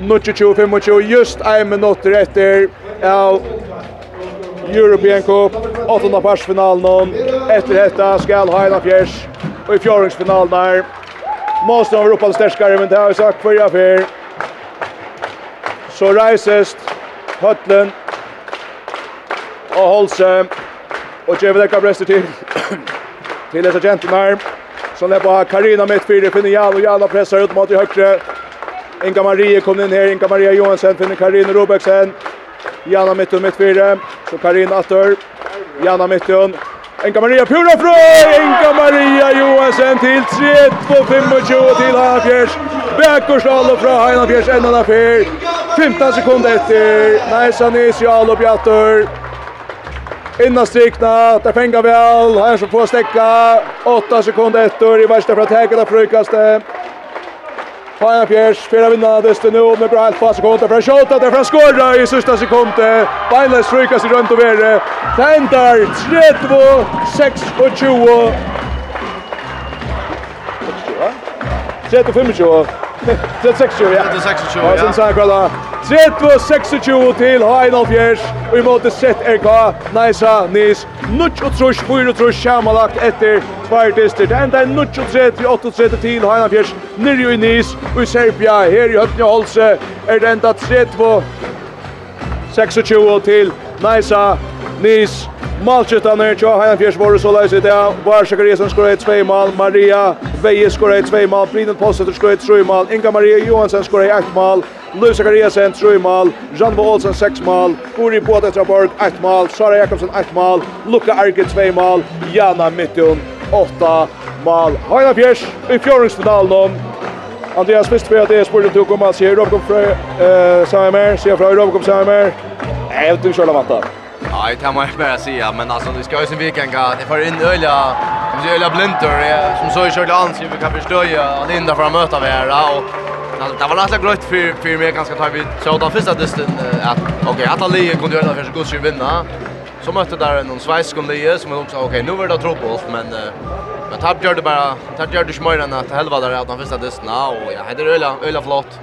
25 just en minutt etter av European Cup, åttende parsfinalen, etter dette skal Heina Fjers, og i fjordingsfinalen der, Måste av Europa sterskare, men det har vi sagt förra för. Så reises Høtlen og Holse og vi det Brester til. Til dessa gentlemen som är på Karina mitt fyra finner Jan och Jan pressar ut mot i högre Inga Marie kom in här, Inga Maria Johansson finner Karin Robeksen. Jana Mittun mitt fyra, så Karin Attor. Jana Mittun. Inga Maria Pura Fröj! Inga Maria Johansson till 3-2-25 till Hafjärs. Bäckorsdal och från Hafjärs, en annan fyr. 15 sekunder efter. Najsa Nis, Jalo Bjattor. Innan strikna, där fänga väl. Här som får stäcka. 8 sekunder efter i värsta för att häka frukastet. Fajan Fjers, fyra vinnarna desto nu med bra helt fast sekunder, för skott att från skorra i sista sekundet. Beinles i runt och vidare. Tendar, 3-2 6 och 20. 35 20. Det 26, ja. Det 26, ja. Og så er kalla 30-26 til Heinolfjers. Og i måte sett RK, Neisa, Nis, Nuts og trus, Fyr og Trush, Sjamalagt etter tvær dister. Det enda er nuts og 38 til Heinolfjers, nirri i Nis, og i Serbia, her i Høtnja Holse, er det enda 30-26 til Neisa, Nis, Malchitanner tja han fjärs var så läs det där. Varsågod Resen skorar ett två mål. Maria Veje skorar ett två mål. Brinen Possetter skorar ett tre mål. Inga Maria Johansson skorar ett mål. Louis Zachariasen tre mål. Jan Olsen sex mål. Uri Båda Traborg ett mål. Sara Jakobsen ett mål. Luka Arke två mål. Jana Mittun åtta mål. Hanna Fjers i fjärdefinalen. Andreas Westberg det är spurten tog om att se Robkom Frey eh Samer. se Frey Robkom Saimer. Nej, det tror jag Nej, det kan man ju bara säga, men alltså det ska ju sin vilken gå. Det får in öliga, som säger öliga blinter. som så i kört an, vi kan förstå ju att Linda får möta vi här. Och, alltså, det var nästan gröjt för, för mig ganska tar vi så den första dysten att okej, okay, alla liga kunde göra det för så god sig vinna. Så mötte där någon svensk liga som också okej, okay, nu var det tråkigt, men men tapp gör det bara, tapp gör det smörarna att helva där att den första dysten och ja, det är öliga, öliga flott.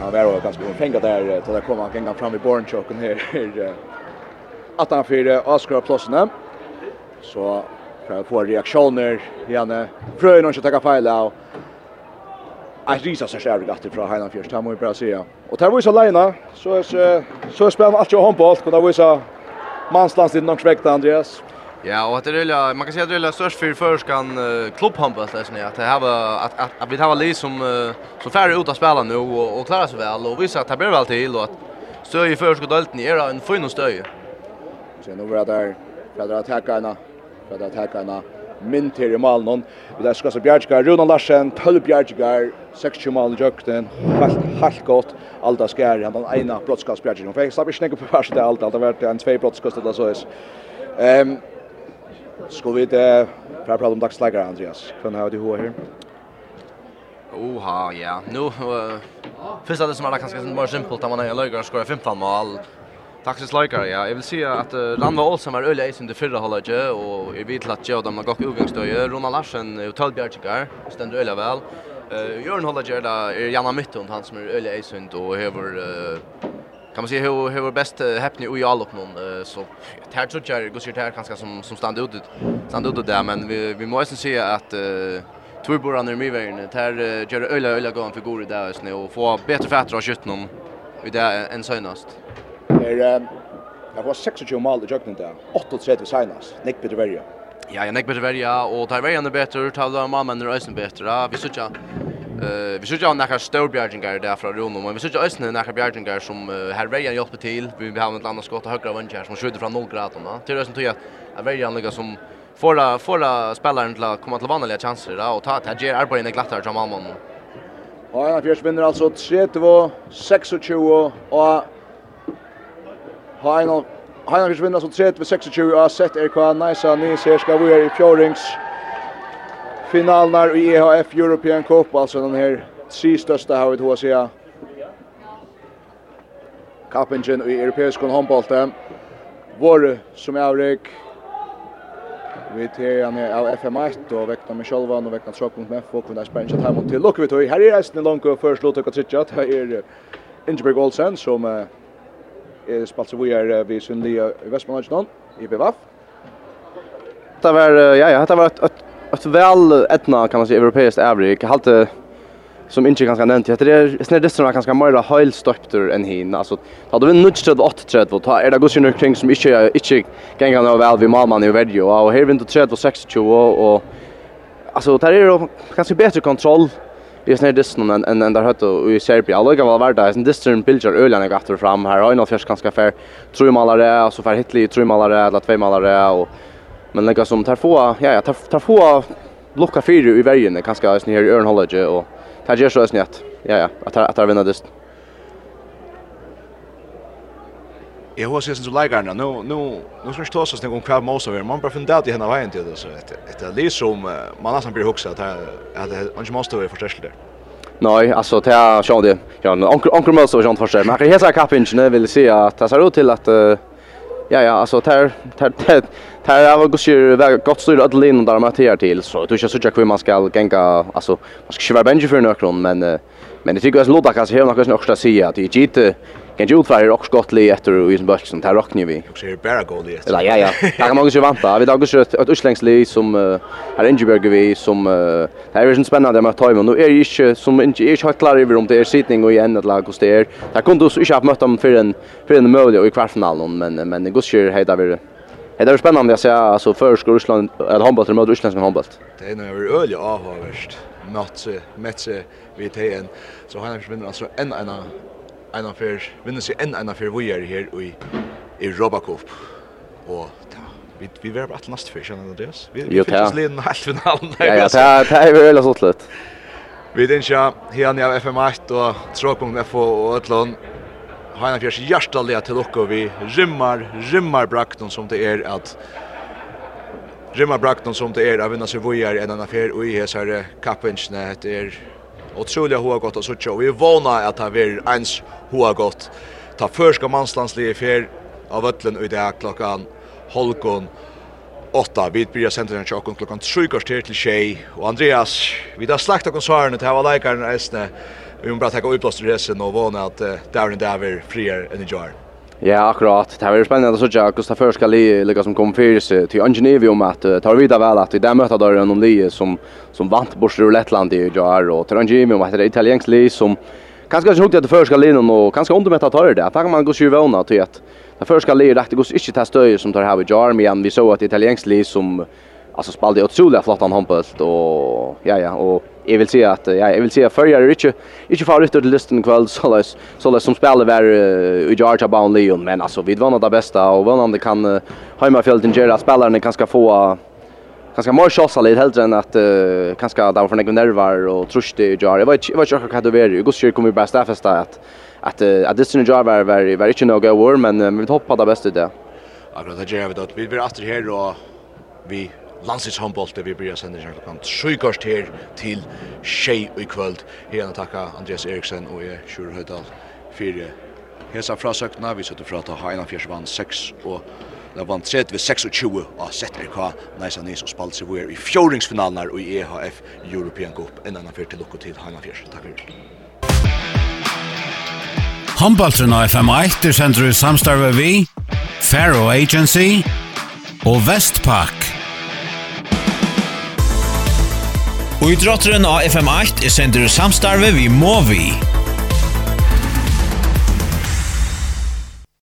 Ja, det var ganska bra. Där, till att komma en gång fram i Bornchocken här. att han fyrir avskrøra plåsene. Så för att få reaktioner igen. Frøy någon ikke ta fel av. Jeg risa seg själv gatt ifrån Heinan Fjørst, det må vi bara sige. Och til å vise alene, så er, så er spennende alt jo håndbolt, var ju så vise manslandstid nog svekta, Andreas. Ja, och det är man kan säga att det är störst för förskan uh, klubbhandboll att ni att ha att att att vi har Lee som uh, som färre ut att spela nu och och klara sig väl och visa att det blir väl till och att stöj i förskottet är en fin stöj. Så nu var där för att attacka ena för att attacka ena mynd til i malen hon. Vi der skal så Bjergjegar, Runa Larsen, 12 Bjergjegar, 60 malen jøkten, helt, helt godt. Alda skær, han den ene brottskast Bjergjegar. Hun fikk slapp ikke på verset til Alda, det har vært en tvei brottskast eller så is. Um, skal vi det, for jeg prater om dagsleggere, Andreas. Hvem har du hva her? Oha, ja. Nu, uh, första det som är kanske mer simpelt att man är lögare skorar 15 mål Taxis Leikar, ja. Jeg vil si at uh, Ranva Olsen var øyelig eisen til fyrre halvdaget, og jeg vet at jeg dem har gått utgangsdøye. Rona Larsen og Tal Bjergjegar stender øyelig vel. Uh, Jørgen halvdaget er Janna Mytton, han som er øyelig eisen og hever... Uh, kan man säga hur hur bäst häpni och jag upp någon så här tror jag går sig här kanske som som stand ut stand ut där men vi vi måste se att uh, Turboran är mycket värre här gör öliga öliga gång för god där snö och få bättre fatter av köttet i det än senast. Er, Jag var 26 mål i jøkken där. 38 senast, Nick bedre verja. Ja, jeg nekk bedre verja, og tar vägen det bättre, tar verjan mannen er bättre. bedre, vi såg ja. Eh, vi sykja av nekkar stor bjärgen där där från Rom, men vi sykja òsne nekkar bjergingar som här vägen verjan till. vi har ett annat skott högra vänster som skjuter från 0 grader. Till òsne tog jag att vägen lykka som fåra, fåra spelaren till att komma till vanliga chanser, da, och ta til in i glattare som mamma. Ja, Fjärs vinner alltså 3-2, 26 och Heinol Heinolvich vinner som 30-26 av sett RK Nice ni ser ska vi är i Fjordings finalen i EHF European Cup alltså den här tre största har vi då så Kappingen i europeisk handboll Vår som är avrik Vi tar han av FM1 og vekna med Kjolvan og vekna Trøkmund med folk og der spennet hjemme til tog. Her er resten langt og først låt dere trykke her er Ingeborg Olsen som uh, er spalt så vi er vi synlige i Vestmanlandsjøen, i BVF. Det var, ja, ja, det var ett ett ett väl etna kan man säga europeiskt avrik. Jag som inte ganska nämnt. Det är snär det som är ganska mer helstopter än hin. Alltså hade vi nudge till 8 träd ta är det går ju kring som inte inte gänga några väl vi mamman i video och här vinter träd var 26 och och alltså där är det kanske bättre kontroll Det är snarare distan än än, än där hött i Serbia. Alla kan vara värda. Sen distan bilder ölen jag efter fram här. Har en fjärs ganska fair. Tror malare och så för hitli tror malare eller två malare och men lägga som tar få ja ja tar, tar få blocka fyra i vägen kanske snarare örnhållage och tar ju så snett. Ja ja att att vinna distan. jag har sett så lägger nu nu nu ska stå så snägg om kvar måste vara man bara funderat att henne vägen till det så ett ett det som man nästan blir huxa att att han måste vara förstärkt där. Nej, alltså det är så det. Ja, onkel onkel måste vara sånt förstärkt. Men jag hesa kapingen vill se att det ser ut till att ja ja alltså tar tar tar där har gått ju väg gott styr att linda där med här till så du ska söka hur man ska gänga alltså man ska köra vara bänge för några men men det tycker jag att kanske här något också att säga att det är kan ju utvara rock skottli efter och som tar där rockar vi. Och ser bara goal det. Ja ja ja. Jag kan man ju vänta. Vi dagar så ett utlängsli som här Ingeberg vi som det är ju spännande med time Nu är ju inte som inte är helt klar över om det är sittning och igen ett lag och det. Där kunde oss inte ha mött dem för en för en möjlig i kvartsfinalen men men det går ju hejda vi. Det är spännande att se alltså förskor Ryssland att handboll mot Ryssland som handboll. Det är nog öl ja avvärst. Match match vi tar så han vinner alltså en en en affær, vinner seg en en affær vi er her i Europa Cup. Og ta, vi, vi var bare neste før, kjenner Andreas. Vi, vi fikk oss liden helt finalen. Ja, ja, det er vi veldig sånn litt. Vi er ikke her av FM1 og Tråkung og Øtlån. Heina Fjers hjertelige til dere. Vi rymmer, rymmer brakten som det er at Rymmer brakten som det er av vinner seg vujer en en affær og i hesare kappingsene. Det er otroligt hoa gott och så och Vi vånar att ha blir ens hoa gott. Ta förska manslandslige fer av öllen ut dag klockan holkon 8. Vi börjar sända den chocken klockan 3 kvarter till tjej. och Andreas, vi har slakt och svarene til hava leikaren eisne. Vi måste bare takka utblåst resten och og att at uh, dæren dæver frier en i. Ja, akkurat. Det var spennende å se hur det första livet lika som kom fyrir seg till Angenevi om Tar ta vel väl att det möta där någon liv som som vant bort ur Lettland i Jar og til Angenevi om at det italienskt liv som kanske inte hugget det första livet och kanske undermätta tar det där. Fast man går ju til till att det första livet Det går ikke ta støy som tar her i Jar men vi så at italiensk liv som alltså spelade otroligt flott han handboll och ja ja och jag vill säga att ja, jag vill säga förra är inte inte far ut till listan kväll så läs så läs som spelar var i Georgia Bound Leon men alltså vi vann det bästa och vann om det kan hemmafjälten Gerard spelarna kan ska få ganska mer chans lite helt än att uh, ganska där för några nerver och trust i Jar. Jag vet jag vet inte vad det är. Gustav kommer bara stäffa att att att det syns Jar var var var inte några war men vi hoppar det bästa där. Akkurat det gör vi då. Vi blir åter här och vi landsins håndbolt vi blir sender her klokkan 7 her til tjej i kvöld. Her er takka Andreas Eriksen og jeg, Sjur Høydal, fire hesa frasøkna. Vi sitter fra ta Heina Fjersvann 6 og Det vann 30 ved 26 av ZRK, Neisa Nys og Spalsi, hvor er i fjordingsfinalen her i EHF European Cup. En annan fyr til lukk og tid, Heina Fjers. Takk for Håndbaltrun av FM1 er sender i samstarve vi, Faro Agency og Vestpak. Og i drotteren av FM8 er sender samstarve vi må vi.